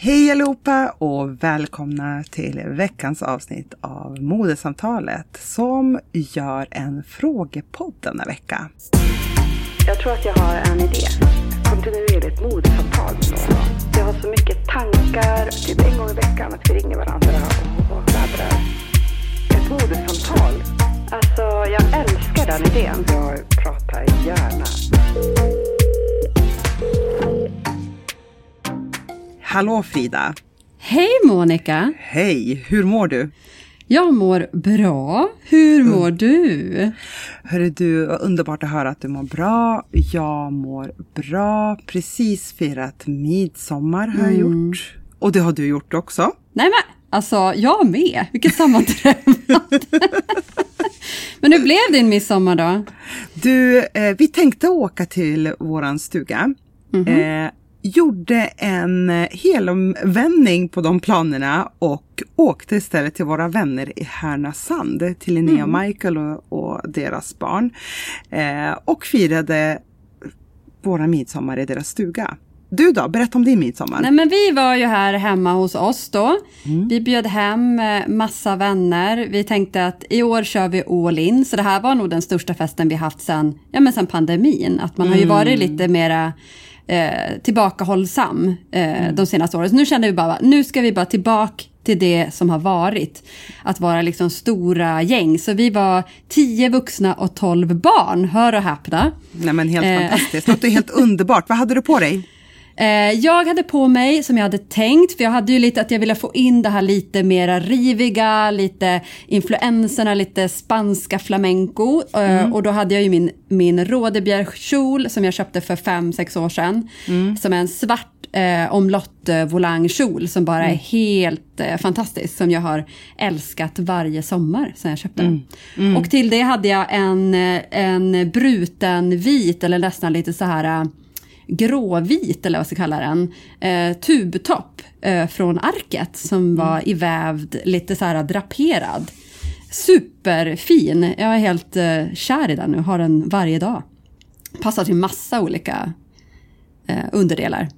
Hej allihopa och välkomna till veckans avsnitt av Modesamtalet som gör en frågepodd denna vecka. Jag tror att jag har en idé. Kontinuerligt modesamtal med någon. Jag har så mycket tankar, typ en gång i veckan, att vi ringer varandra och, och laddrar. Ett modesamtal. Alltså, jag älskar den idén. Jag pratar gärna. Hallå Frida! Hej Monica! Hej! Hur mår du? Jag mår bra. Hur mår du? Hörru du, vad underbart att höra att du mår bra. Jag mår bra. Precis firat midsommar har jag gjort. Och det har du gjort också. Nej men, alltså jag med. Vilket sammanträffande. men hur blev din midsommar då? Du, eh, vi tänkte åka till våran stuga. Eh, gjorde en eh, helomvändning på de planerna och åkte istället till våra vänner i Härnösand, till Linnea och Michael och, och deras barn. Eh, och firade våra midsommar i deras stuga. Du då, berätta om din midsommar. Nej men vi var ju här hemma hos oss då. Vi bjöd hem eh, massa vänner. Vi tänkte att i år kör vi all in. Så det här var nog den största festen vi haft sen, ja, men pandemin. Att man har ju varit lite mera eh, tillbakahållsam eh, de senaste åren. Så nu kände vi bara, nu ska vi bara tillbaka till det som har varit. Att vara liksom stora gäng. Så vi var tio vuxna och tolv barn, hör och häpna. Nej men helt Eh. fantastiskt, det låter helt underbart. Vad hade du på dig? Eh, jag hade på mig som jag hade tänkt, för jag hade ju lite att jag ville få in det här lite mera riviga, lite influenserna, lite spanska flamenco. Eh, och då hade jag ju min, min rådebjörkjol som jag köpte för fem sex år sedan. Som är en svart eh, omlott eh, volangkjol som bara är helt eh, fantastisk. Som jag har älskat varje sommar sedan jag köpte den. Och till det hade jag en, en bruten vit eller nästan lite så här gråvit eller vad jag ska kalla den, eh, tubtopp eh, från arket som var ivävd, lite så här draperad. Superfin, jag är helt eh, kär i den nu, har den varje dag. Passar till massa olika eh, underdelar.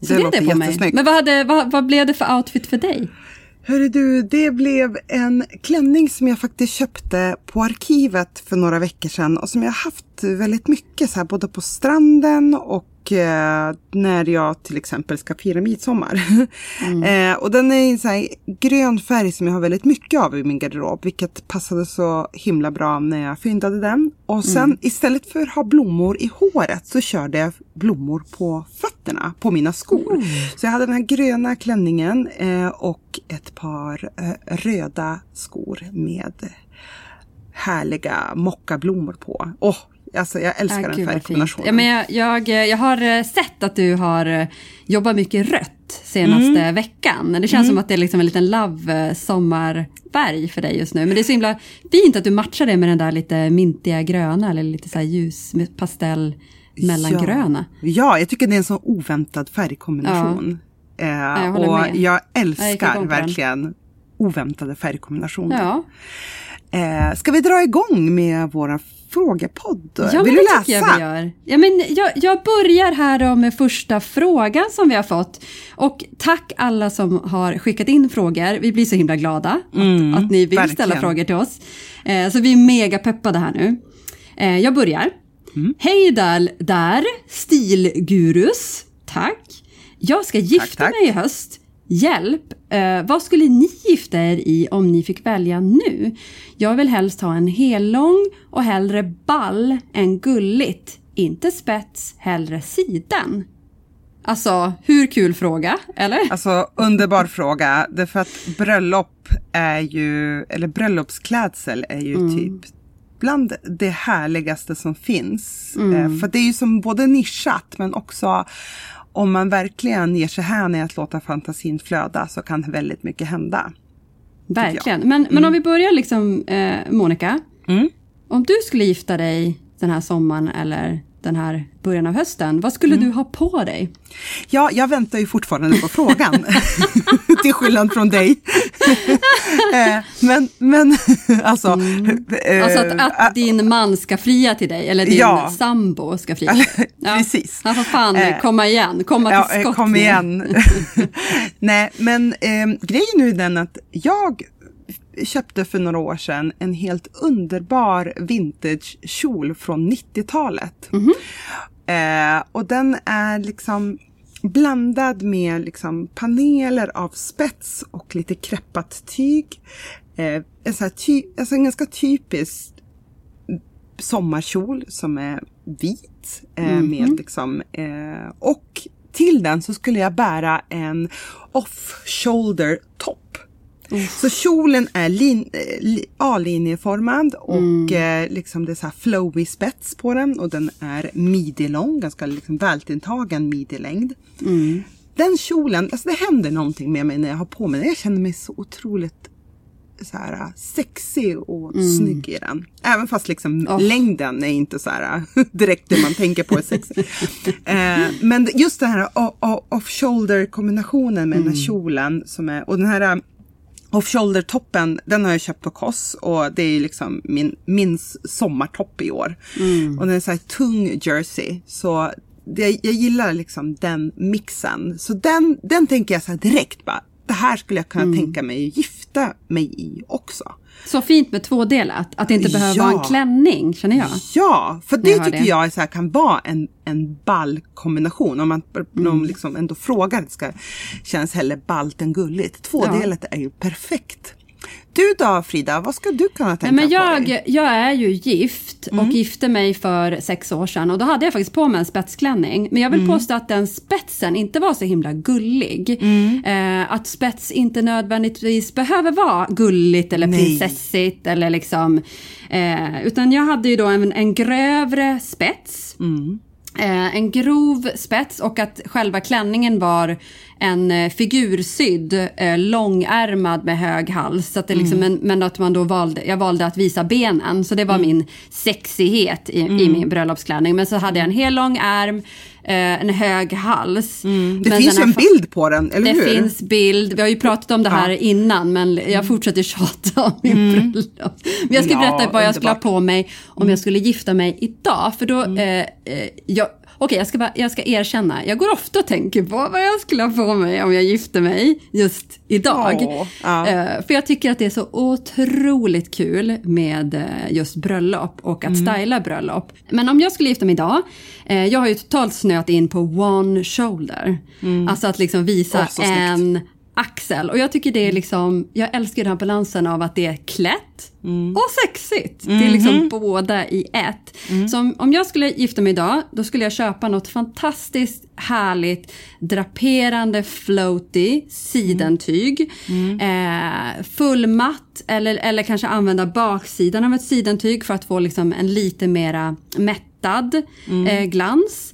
Så Det det, är det på mig. Men vad, hade, vad, vad blev det för outfit för dig? Hörru du, det blev en klänning som jag faktiskt köpte på arkivet för några veckor sedan och som jag haft väldigt mycket så här både på stranden och eh, när jag till exempel ska fira midsommar. eh, och den är en så här grön färg som jag har väldigt mycket av i min garderob vilket passade så himla bra när jag fyndade den. Och sen istället för att ha blommor i håret så körde jag blommor på fötterna, på mina skor. Så jag hade den här gröna klänningen eh, och ett par eh, röda skor med härliga mockablommor på. Åh, alltså jag älskar Ah, den gud, färgkombinationen. Ja, men jag, jag, jag har eh, sett att du har eh, jobbat mycket rött senaste Mm. veckan. Det känns som att det är liksom en liten love eh, för dig just nu. Men det är så himla fint att du matchar det med den där lite mintiga gröna eller lite så här ljus pastell mellangröna. Ja. ja, jag tycker det är en så oväntad färgkombination. Eh, jag och med. jag Jag älskar den. verkligen oväntade färgkombinationer. Ja, Eh, ska vi dra igång med våra frågepodd? ja Vill du läsa? jag vi gör. Ja, men jag, jag börjar här då med första frågan som vi har fått. Och tack alla som har skickat in frågor. Vi blir så himla glada att, att ni vill ställa verkligen. frågor till oss. Eh, så vi är mega peppade här nu. Eh, jag börjar. Hej där, där, stilgurus. Tack. Jag ska gifta tack. mig i höst. Hjälp! Eh, vad skulle ni gifta er i om ni fick välja nu? Jag vill helst ha en hellång och hellre ball än gulligt. Inte spets, hellre siden. Alltså, hur kul fråga, eller? Alltså underbar fråga. Därför att bröllop är ju, eller bröllopsklädsel är ju Mm. typ bland det härligaste som finns. Eh, för det är ju som både nischat men också om man verkligen ger sig hän i att låta fantasin flöda så kan väldigt mycket hända. Verkligen. Men, men om vi börjar liksom, eh, Monica. Om du skulle gifta dig den här sommaren eller den här början av hösten, vad skulle du ha på dig? Ja, jag väntar ju fortfarande på frågan. Till skillnad från dig. Eh, men, men alltså... eh, Alltså att, att din man ska fria till dig, eller din Ja. sambo ska fria till dig. Precis. Han får fan Eh, komma igen, komma Ja, till eh, skott. kom igen. Nej, men eh, grejen nu är den att jag köpte för några år sedan en helt underbar vintage-kjol från 90-talet. Eh, och den är liksom blandad med liksom paneler av spets och lite kreppat tyg. Eh, en, så ty- alltså en ganska typisk sommarkjol som är vit eh, med liksom eh, och till den så skulle jag bära en off-shoulder topp. Så kjolen är lin, eh, li, A-linjeformad och eh, liksom det är så här flowy spets på den och den är midjelång, ganska liksom vältilltagen midjelängd. Den kjolen, alltså det händer någonting med mig när jag har på mig den. Jag känner mig så otroligt så här sexig och snygg i den. Även fast liksom längden är inte så här direkt det man tänker på är sexig. eh, men just den här off-shoulder kombinationen med den här kjolen som är, och den här eh, Off-shoulder-toppen, den har jag köpt på Koss och det är liksom min, min sommartopp i år. Och den är så här tung jersey. Så det, jag gillar liksom den mixen. Så den, den tänker jag så här direkt bara, det här skulle jag kunna tänka mig att gifta mig i också. Så fint med tvådelat, att det inte behöver Ja. vara en klänning, känner jag. Ja, för Jag det hör tycker det. jag är så här, kan vara en, en ball kombination. Om man Mm. om liksom ändå frågar, det ska kännas hellre ballt än gulligt. Tvådelat är ju perfekt. Du då Frida, vad ska du kunna tänka Nej, men på dig? jag, jag är ju gift Mm. och gifte mig för sex år sedan och då hade jag faktiskt på mig en spetsklänning. Men jag Mm. vill påstå att den spetsen inte var så himla gullig. Mm. Eh, att spets inte nödvändigtvis behöver vara gulligt eller Nej. prinsessigt eller liksom. Eh, utan jag hade ju då en, en grövre spets. Mm. Eh, en grov spets och att själva klänningen var en eh, figursydd, eh, långärmad med hög hals. Så att det liksom, men, men att man då valde, jag valde att visa benen, så det var min sexighet i, i min bröllopsklänning. Men så hade jag en hel lång ärm, en hög hals. Det Men finns ju en bild på den, eller det hur? finns bild, vi har ju pratat om det här innan men jag fortsätter tjata om min bröllop. Men jag ska Mm. Ja, berätta vad jag skulle ha underbart. Mm. på mig om jag skulle gifta mig idag. För då, eh, eh, jag, okej jag, ska bara, jag ska erkänna, jag går ofta och tänker på vad jag skulle ha på mig om jag gifte mig just idag. Åh, ja. Eh, för jag tycker att det är så otroligt kul med eh, just bröllop och Mm. att styla bröllop. Men om jag skulle gifta mig idag, eh, jag har ju totalt snöat in på one shoulder. Alltså att liksom visa Mm. Snyggt. en axel. Och jag tycker det är liksom, jag älskar den här balansen av att det är klätt Mm. och sexigt. Det är liksom båda i ett. Så om, om jag skulle gifta mig idag, då skulle jag köpa något fantastiskt härligt draperande floaty sidentyg. Eh, fullmatt eller, eller kanske använda baksidan av ett sidentyg för att få liksom en lite mera mättad eh, glans.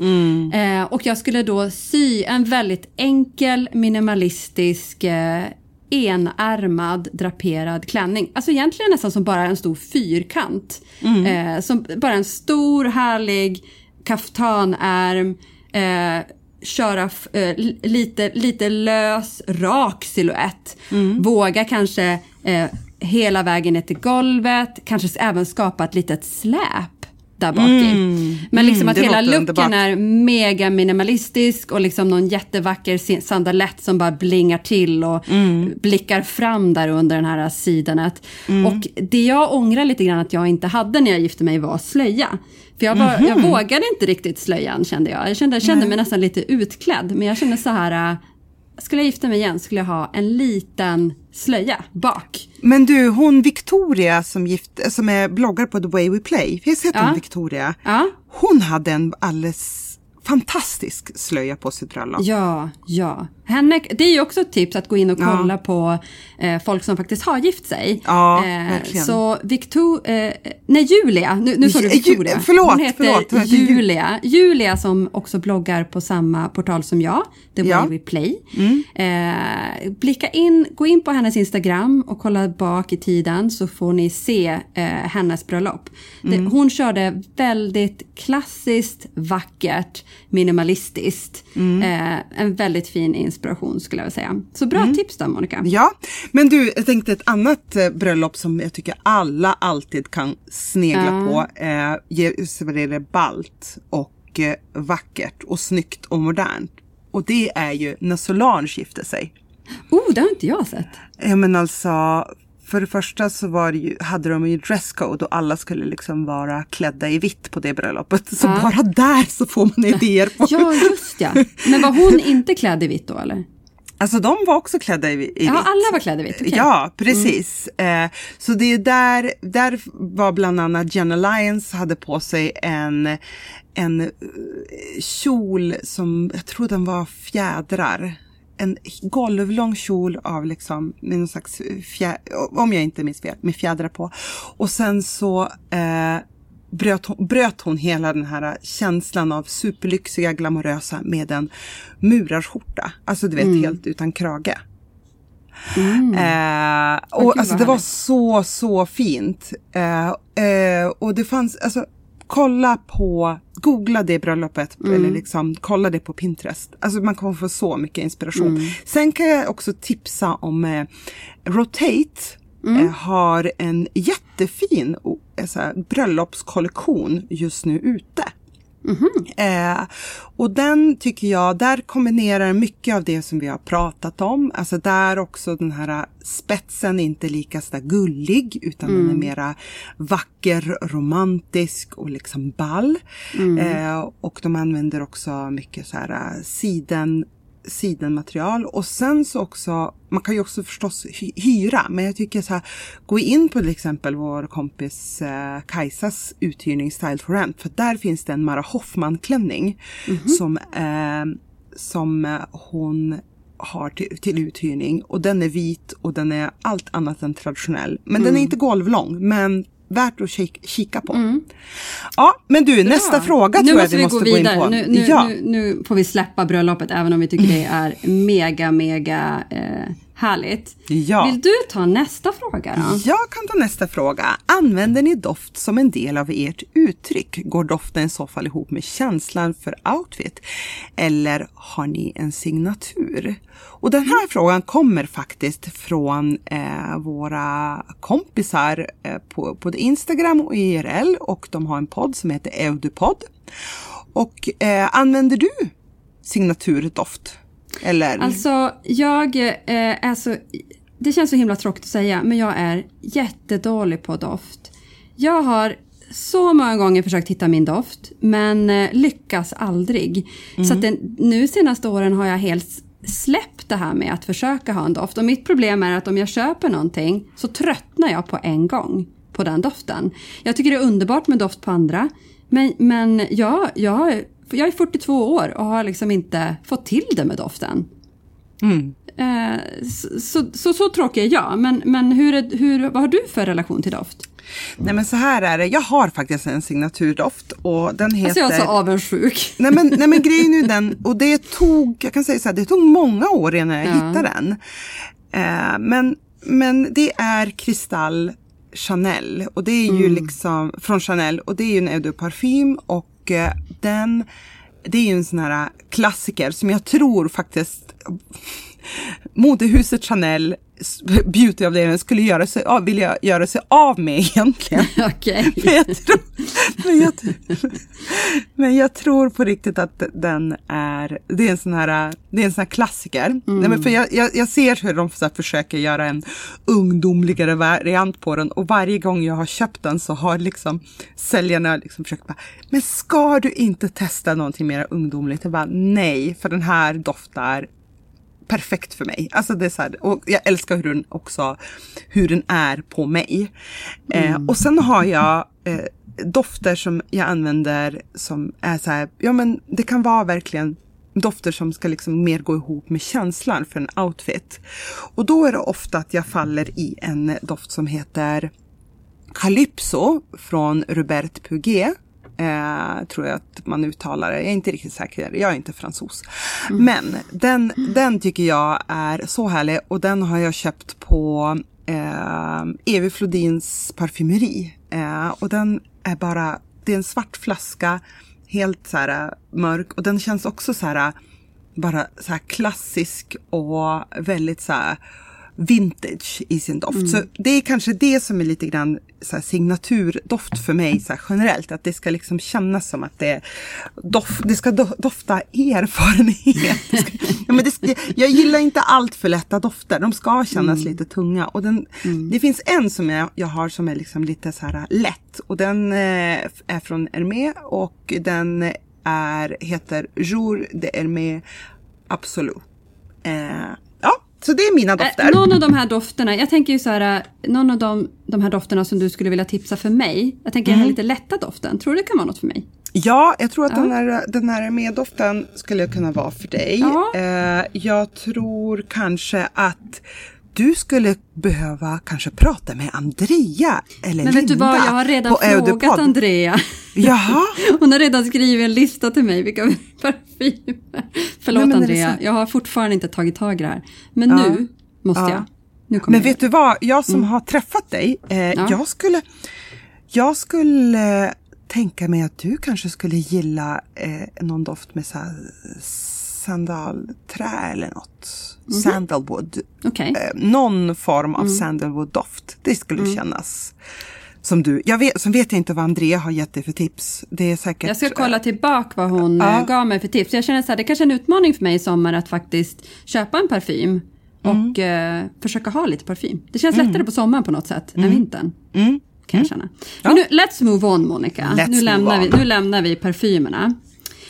Eh, och jag skulle då sy en väldigt enkel minimalistisk eh, enärmad draperad klänning. Alltså egentligen nästan som bara en stor fyrkant. Eh, som bara en stor härlig kaftanärm. Eh, köra eh, li- lite, lite lös, rak silhuett. Våga kanske eh, hela vägen ner till golvet. Kanske även skapa ett litet släp där bak i. Men liksom Mm, att hela looken underbart. är mega minimalistisk och liksom någon jättevacker sandalett som bara blingar till och Mm. blickar fram där under den här sidanet. Och det jag ångrar lite grann att jag inte hade när jag gifte mig var slöja. För jag, var, jag Mhm. vågade inte riktigt slöjan kände jag. Jag kände, jag kände mig nästan lite utklädd. Men jag kände så här, äh, skulle jag gifta mig igen skulle jag ha en liten slöja bak. Men du, hon Victoria som, gift, som är bloggare på The Way We Play, finns heter Ja. hon Victoria? Ja. Hon hade en alldeles fantastisk slöja på sitt bröllop. Ja, ja. Henne, det är ju också ett tips att gå in och Ja. kolla på eh, folk som faktiskt har gift sig. Eh, Ja, verkligen. Så Victor, eh, nej Julia, nu, nu sa du Ju- Victoria. förlåt, Hon heter förlåt, hon heter Ju- Julia. Julia som också bloggar på samma portal som jag, The Way Ja. Mm. We Play. Eh, blicka in, gå in på hennes Instagram och kolla bak i tiden så får ni se eh, hennes bröllop. Det, Mm. hon körde väldigt klassiskt, vackert, minimalistiskt. Mm. Eh, en väldigt fin inspiration skulle jag säga. Så bra tips då Monica. Ja, men du, jag tänkte ett annat eh, bröllop som jag tycker alla alltid kan snegla Ja. på. Eh, det är balt och eh, vackert och snyggt och modernt. Och det är ju när Solange gifte sig. Oh, det har inte jag sett. Ja men alltså, för det första så var ju, hade de ju dresscode och alla skulle liksom vara klädda i vitt på det bröllopet. Så Ja. bara där så får man idéer på. Ja, just ja. Men var hon inte klädd i vitt då eller? Alltså de var också klädda i, i vitt. Ja, alla var klädda i vitt. okej. Ja, precis. Eh, så det är där, där var bland annat Jenna Lyons hade på sig en, en eh, kjol som, jag tror den var fjädrar. En golvlång kjol av liksom, med någon slags fjä, om jag inte minns fel, med fjädrar på. Och sen så eh, bröt hon, bröt hon hela den här känslan av superlyxiga, glamorösa med en murarskjorta. Alltså du vet, helt utan krage. Eh, och gud, alltså det var så, så fint. Eh, eh, och det fanns, alltså kolla på, googla det bröllopet eller liksom kolla det på Pinterest. Alltså man kommer få så mycket inspiration. Sen kan jag också tipsa om eh, Rotate. Eh, har en jättefin eh, så här, bröllopskollektion just nu ute. Eh, och den tycker jag, där kombinerar mycket av det som vi har pratat om. Alltså där också den här spetsen är inte lika så där gullig utan den är mera vacker, romantisk och liksom ball. Eh, och de använder också mycket så här eh, siden sidenmaterial. Och sen så också, man kan ju också förstås hy- hyra, men jag tycker så här, gå in på till exempel vår kompis eh, Kajsas uthyrning Style for Rent, för där finns det en Mara Hoffman-klänning som, eh, som eh, hon har till, till uthyrning. Och den är vit och den är allt annat än traditionell. Men den är inte golvlång, men värt att kik, kika på. Ja, men du, nästa fråga nu tror jag måste vi måste gå gå in vidare. på. Nu, nu, ja. nu, nu får vi släppa bröllopet även om vi tycker det är mega, mega eh, härligt. Ja. Vill du ta nästa fråga då? Jag kan ta nästa fråga. Använder ni doft som en del av ert uttryck? Går doften i så fall ihop med känslan för outfit? Eller har ni en signatur? Och den här frågan kommer faktiskt från eh, våra kompisar eh, på både Instagram och IRL och de har en podd som heter Eudupod. Och eh, använder du signaturdoft? Eller? Alltså, jag eh, är så... Det känns så himla tråkigt att säga, men jag är jättedålig på doft. Jag har så många gånger försökt hitta min doft, men eh, lyckas aldrig. Så att det, nu senaste åren har jag helt släppt det här med att försöka ha en doft. Och mitt problem är att om jag köper någonting så tröttnar jag på en gång på den doften. Jag tycker det är underbart med doft på andra, men, men jag, jag, jag är 42 år och har liksom inte fått till det med doften. Eh, så, så, så, så tråkig är jag, men, men hur, är- hur, vad har du för relation till doft? Nej men så här är det, jag har faktiskt en signaturdoft och den heter... Alltså jag är så avundsjuk. Nej men, nej men grejen är den, och det tog, jag kan säga så här, det tog många år innan jag Ja. hittade den. Eh, men, men det är Kristall Chanel och det är ju Mm. liksom från Chanel och det är ju en eau de parfym och och eh, den, det är ju en sån här eh, klassiker som jag tror faktiskt modehuset Chanel beautyavdelningen skulle göra sig, av- vilja göra sig av med egentligen. Okej. Men jag, tror, men, jag, men jag tror på riktigt att den är, det är en sån här, det är en sån här klassiker. Nej, men för jag, jag, jag ser hur de så försöker göra en ungdomligare variant på den och varje gång jag har köpt den så har liksom säljarna liksom försökt bara, men ska du inte testa någonting mer ungdomligt? Jag bara, nej, för den här doftar perfekt för mig. Alltså det är så här, och jag älskar hur den också, hur den är på mig. Eh, och sen har jag eh, dofter som jag använder som är så här, ja men det kan vara verkligen dofter som ska liksom mer gå ihop med känslan för en outfit. Och då är det ofta att jag faller i en doft som heter Calypso från Robert Puget. Eh, tror jag att man uttalar det. Jag är inte riktigt säker. Jag är inte fransos. Mm. Men den, den tycker jag är så härlig och den har jag köpt på eh, Evi Flodins parfymeri. Eh, och den är bara, det är en svart flaska, helt så här eh, mörk och den känns också så här eh, bara så här klassisk och väldigt så här vintage i sin doft. Mm. Så det är kanske det som är lite grann så signaturdoft för mig så generellt. Att det ska liksom kännas som att det, dof, det ska do, dofta erfarenhet. Ska, ja, men det ska, jag gillar inte allt för lätta dofter. De ska kännas mm. lite tunga. Och den, mm. Det finns en som jag, jag har som är liksom lite så här lätt. Och den eh, är från Hermé och den är, heter Jour de Hermé Absolut. Eh, så det är mina dofter. Äh, någon av de här dofterna, jag tänker ju så här, äh, någon av de, de här dofterna som du skulle vilja tipsa för mig. Jag tänker mm. den här lite lätta doften, tror du det kan vara något för mig? Ja, jag tror att ja. den, här, den här meddoften skulle kunna vara för dig. Ja. Eh, jag tror kanske att du skulle behöva kanske prata med Andrea eller Men vet Linda du vad, jag har redan frågat Andrea. Jaha. Hon har redan skrivit en lista till mig vilka parfymer. Förlåt Nej, Andrea, jag har fortfarande inte tagit tag i det här. Men ja. nu måste ja. jag. men vet du vad, jag som mm. har träffat dig, eh, ja. jag skulle, jag skulle tänka mig att du kanske skulle gilla eh, någon doft med så här sandalträ eller något. Mm -hmm. Sandalwood. Okay. Eh, någon form av mm. sandalwood-doft. Det skulle mm. kännas som du. Jag vet, sen vet jag inte vad Andrea har gett dig för tips. Det är säkert... Jag ska kolla tillbaka vad hon ja. Eh, gav mig för tips. Jag känner att det kanske är en utmaning för mig i sommar att faktiskt köpa en parfym och mm. eh, försöka ha lite parfym. Det känns mm. lättare på sommaren på något sätt än mm. vintern. Mm. Kan jag känna. Men nu, let's move on Monica. Let's nu, lämnar vi, nu lämnar vi parfymerna.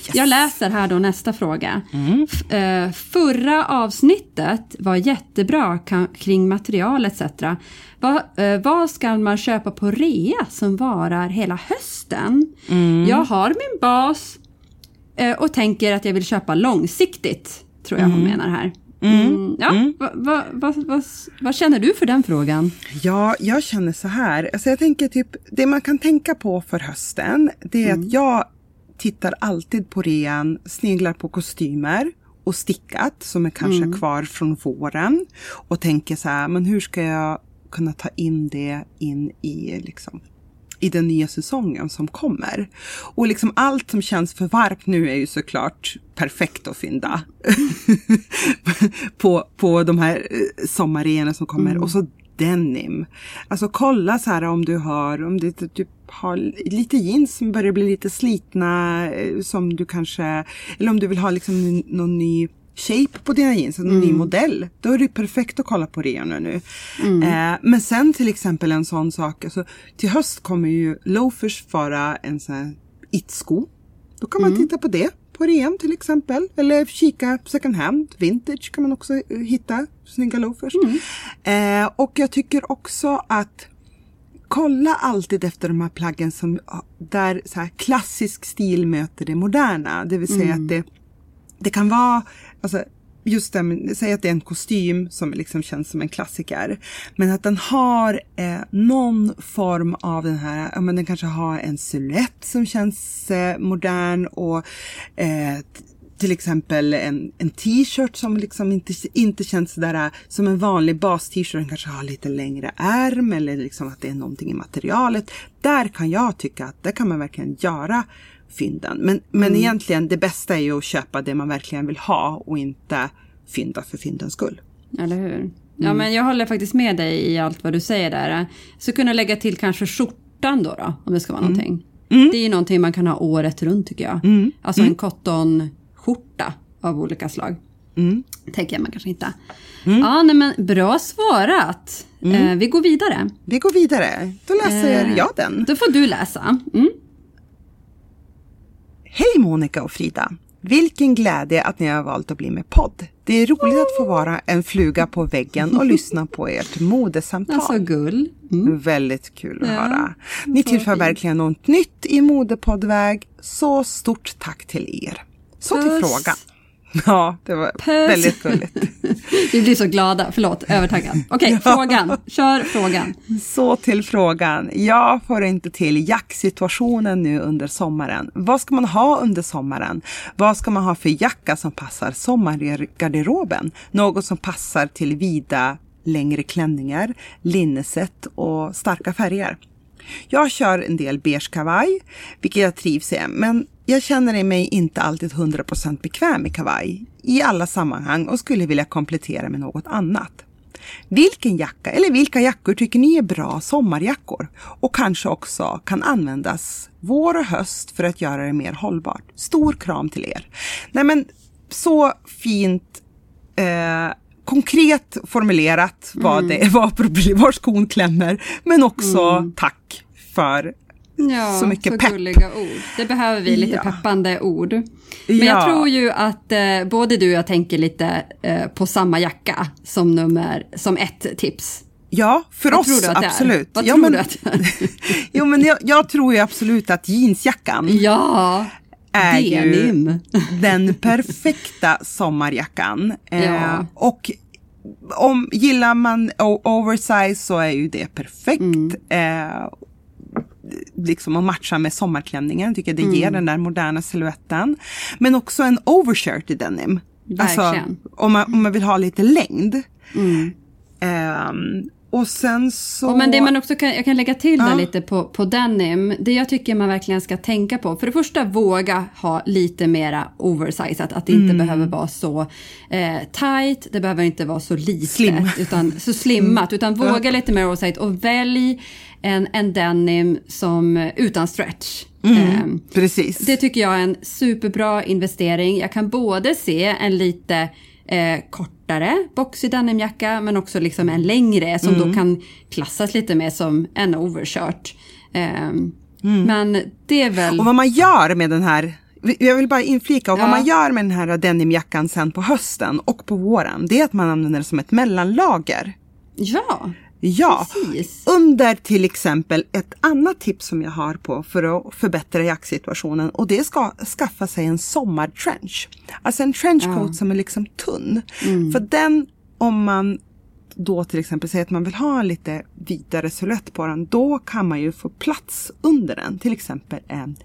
Yes. Jag läser här då nästa fråga. Mm. Uh, förra avsnittet var jättebra kring material etc. Va, uh, vad ska man köpa på rea som varar hela hösten? Mm. Jag har min bas uh, och tänker att jag vill köpa långsiktigt, tror jag mm. hon menar här. Mm. mm. Ja, mm. Vad va, va, va, va, känner du för den frågan? Ja, jag känner så här. Alltså jag tänker typ, det man kan tänka på för hösten, det är mm. att jag tittar alltid på rean, sneglar på kostymer och stickat som är kanske mm. kvar från våren och tänker så här, men hur ska jag kunna ta in det in i liksom i den nya säsongen som kommer. Och liksom allt som känns för varmt nu är ju såklart perfekt att fynda på, på de här eh, sommarreorna som kommer. Mm. Och så denim. Alltså kolla så här om du har, om du typ har lite jeans som börjar bli lite slitna eh, som du kanske, eller om du vill ha liksom någon ny shape på dina jeans, en mm. ny modell. Då är det perfekt att kolla på reorna nu. Mm. Eh, men sen till exempel en sån sak, alltså, till höst kommer ju loafers vara en sån här it-sko. Då kan man mm. titta på det på rean till exempel. Eller kika second hand, vintage kan man också eh, hitta snygga loafers. Mm. Eh, och jag tycker också att kolla alltid efter de här plaggen som, där så här klassisk stil möter det moderna. Det vill säga mm. att det, det kan vara, alltså, just det, säg att det är en kostym som liksom känns som en klassiker. Men att den har eh, någon form av den här, ja men den kanske har en silhuett som känns eh, modern och eh, till exempel en, en t-shirt som liksom inte, inte känns sådär eh, som en vanlig bas-t-shirt. Den kanske har lite längre ärm eller liksom att det är någonting i materialet. Där kan jag tycka att där kan man verkligen göra fynden. Men, men mm. egentligen det bästa är ju att köpa det man verkligen vill ha och inte fynda för fyndens skull. Eller hur? Ja mm. men jag håller faktiskt med dig i allt vad du säger där. Så kunna lägga till kanske skjortan då, då om det ska vara mm. någonting. Mm. Det är ju någonting man kan ha året runt tycker jag. Mm. Alltså en mm. cotton skjorta av olika slag. Mm. Tänker jag man kanske hitta. Mm. Ja, nej, men bra svarat. Mm. Eh, vi går vidare. Vi går vidare. Då läser eh, jag den. Då får du läsa. Monica och Frida. Vilken glädje att ni har valt att bli med podd. Det är roligt att få vara en fluga på väggen och lyssna på ert modesamtal. Alltså gull. Mm. Väldigt kul att Ja, höra. Ni tillför verkligen något nytt i modepoddväg. Så stort tack till er. Så till frågan. Ja, det var Puss. väldigt gulligt. Vi blir så glada. Förlåt, övertaggad. Okej, frågan. Kör frågan. Så till frågan. Jag får inte till jacksituationen nu under sommaren. Vad ska man ha under sommaren? Vad ska man ha för jacka som passar sommargarderoben? Något som passar till vida längre klänningar, linneset och starka färger. Jag kör en del beige kavaj, vilket jag trivs i, men jag känner mig inte alltid 100% bekväm i kavaj i alla sammanhang och skulle vilja komplettera med något annat. Vilken jacka eller vilka jackor tycker ni är bra sommarjackor och kanske också kan användas vår och höst för att göra det mer hållbart? Stor kram till er! Nej men så fint eh, konkret formulerat vad det vad problem, var skon klämmer men också tack för Ja, Så mycket så pepp. gulliga ord. Det behöver vi, lite Ja. peppande ord. Men Ja. jag tror ju att eh, både du och jag tänker lite eh, på samma jacka som nummer, som ett tips. Ja, för Vad oss absolut. Vad ja, tror men, du att det är? jo, men jag, jag tror ju absolut att jeansjackan Ja, är ju denim. den perfekta sommarjackan. Eh, Ja. Och om gillar man oversize så är ju det perfekt. Mm. Eh, liksom att matcha med sommarklänningen. Jag tycker det Mm. ger den där moderna siluetten. Men också en overshirt i denim. Alltså, om, man, om man vill ha lite längd. Ehm, och sen så... Och men det man också kan, jag kan lägga till Ja. lite på, på denim, det jag tycker man verkligen ska tänka på. För det första, våga ha lite mera oversizat, att det Mm. inte behöver vara så eh, tight, det behöver inte vara så litet, Slim. Mm. utan så slimmat, utan våga lite mer oversight och välj en, en denim som eh, utan stretch. Ehm, Precis. det tycker jag är en superbra investering. Jag kan både se en lite eh, kortare boxig denimjacka men också liksom en längre som Mm. då kan klassas lite mer som en overshirt. Ehm, Mm. Men det är väl... Och vad man gör med den här jag vill bara inflika, och vad Ja. man gör med den här denimjackan sen på hösten och på våren, det är att man använder det som ett mellanlager. Ja, Ja, precis. under till exempel ett annat tips som jag har på för att förbättra jaktsituationen och det ska skaffa sig en sommartrench. Alltså en trenchcoat som är liksom tunn. Mm. För den, om man då till exempel säger att man vill ha en lite vidare silhuett på den, då kan man ju få plats under den. Till exempel en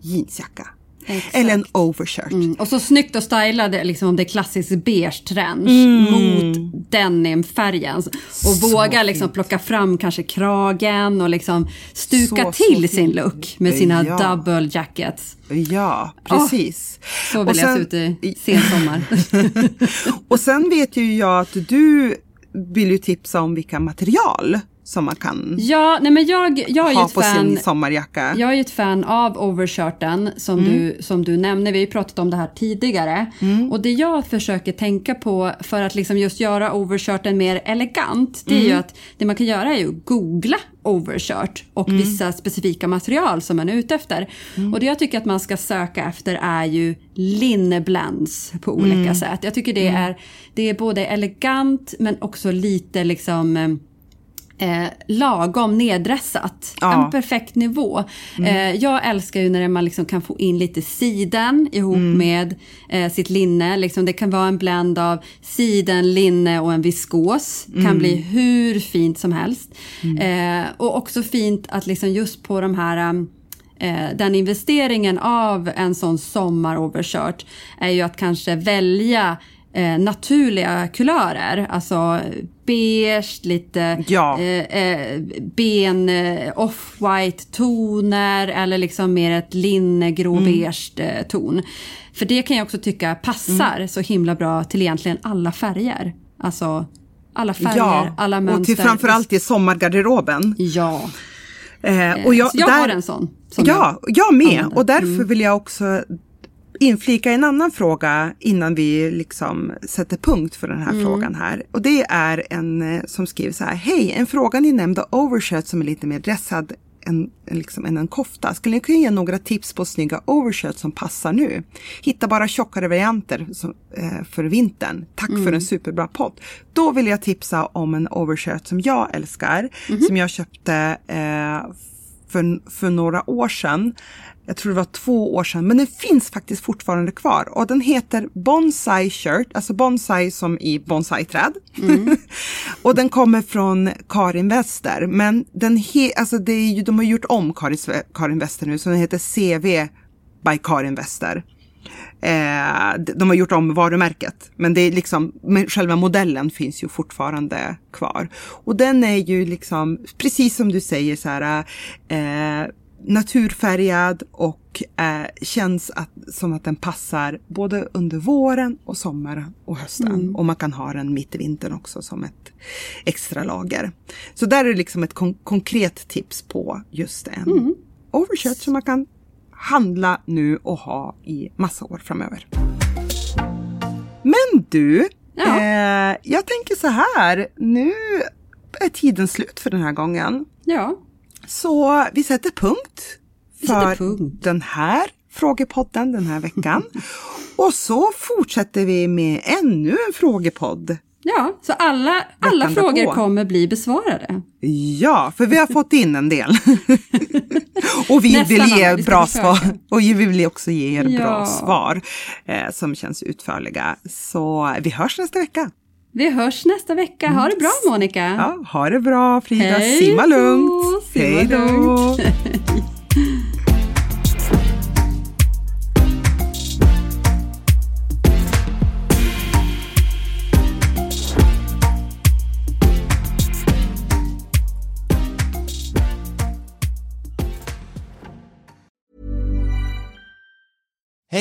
jeansjacka. Exakt. Eller en overshirt. Mm. Och så snyggt och stylade liksom om det är klassisk beige trench Mm. mot denimfärgen. Och våga liksom plocka fram kanske kragen och liksom stuka Så, så till fint. sin look med sina Ja. double jackets. Ja, precis. Så vill Och jag sen- se ut i sensommar. Och sen vet ju jag att du vill ju tipsa om vilka material som man kan ja, nej men jag, jag är ha ett på fan. sin sommarjacka. Jag är ju ett fan av overshirten som, Mm. du, som du nämner. Vi har ju pratat om det här tidigare. Mm. Och det jag försöker tänka på för att liksom just göra overshirten mer elegant. Det är Mm. ju att det man kan göra är ju att googla overshirt och Mm. vissa specifika material som man är ute efter. Och det jag tycker att man ska söka efter är ju linneblends på olika Mm. sätt. Jag tycker det, är, det är både elegant men också lite liksom eh, lagom neddressat. Ja. En perfekt nivå. Eh, jag älskar ju när man liksom kan få in lite siden ihop med eh, sitt linne. Liksom det kan vara en blend av siden, linne och en viskos. Kan bli hur fint som helst. Eh, och också fint att liksom just på de här um, eh, den investeringen av en sån sommarovershirt är ju att kanske välja eh, naturliga kulörer. Alltså beige, lite Ja. eh, eh, ben, eh, off-white toner eller liksom mer ett linnegrå Mm. beige eh, ton. För det kan jag också tycka passar Mm. så himla bra till egentligen alla färger. Alltså alla färger, Ja, alla mönster. och till framförallt i sommargarderoben. Ja, Eh, och jag, jag där, har en sån. Ja, jag med. använder. Och därför vill jag också inflika en annan fråga innan vi liksom sätter punkt för den här frågan här. Och det är en eh, som skriver så här. Hej, en fråga ni nämnde overshirt som är lite mer dressad än, liksom, än en kofta. Skulle ni kunna ge några tips på snygga overshirts som passar nu? Hitta bara tjockare varianter som, eh, för vintern. Tack för en superbra podd. Då vill jag tipsa om en overshirt som jag älskar. Som jag köpte eh, för, för några år sedan. Jag tror det var två år sedan, men den finns faktiskt fortfarande kvar. Och den heter Bonsai Shirt, alltså bonsai som i bonsai-träd. och den kommer från Karin Wester. Men den he, alltså det är ju, de har gjort om Karin, Karin Wester nu, så den heter CV by Karin Wester. Eh, de de har gjort om varumärket, men det är liksom, men själva modellen finns ju fortfarande kvar. Och den är ju liksom, precis som du säger så här, eh, naturfärgad och eh, känns att, som att den passar både under våren och sommaren och hösten. Och man kan ha den mitt i vintern också som ett extra lager. Så där är liksom ett kon- konkret tips på just en overshirt som man kan handla nu och ha i massa år framöver. Men du, Ja. eh, jag tänker så här, nu är tiden slut för den här gången. Ja, Så vi sätter punkt för punkt. den här frågepodden den här veckan. och så fortsätter vi med ännu en frågepodd. ja så alla, alla frågor därpå. kommer bli besvarade. Ja, för vi har fått in en del. och vi Nästan vill ge alla, vi bra försöka. svar. Och vi vill också ge er Ja. bra svar eh, som känns utförliga. Så vi hörs nästa vecka. Vi hörs nästa vecka. Ha det bra Monica. Ja, ha det bra Frida, Hej simma lugnt. Hej då.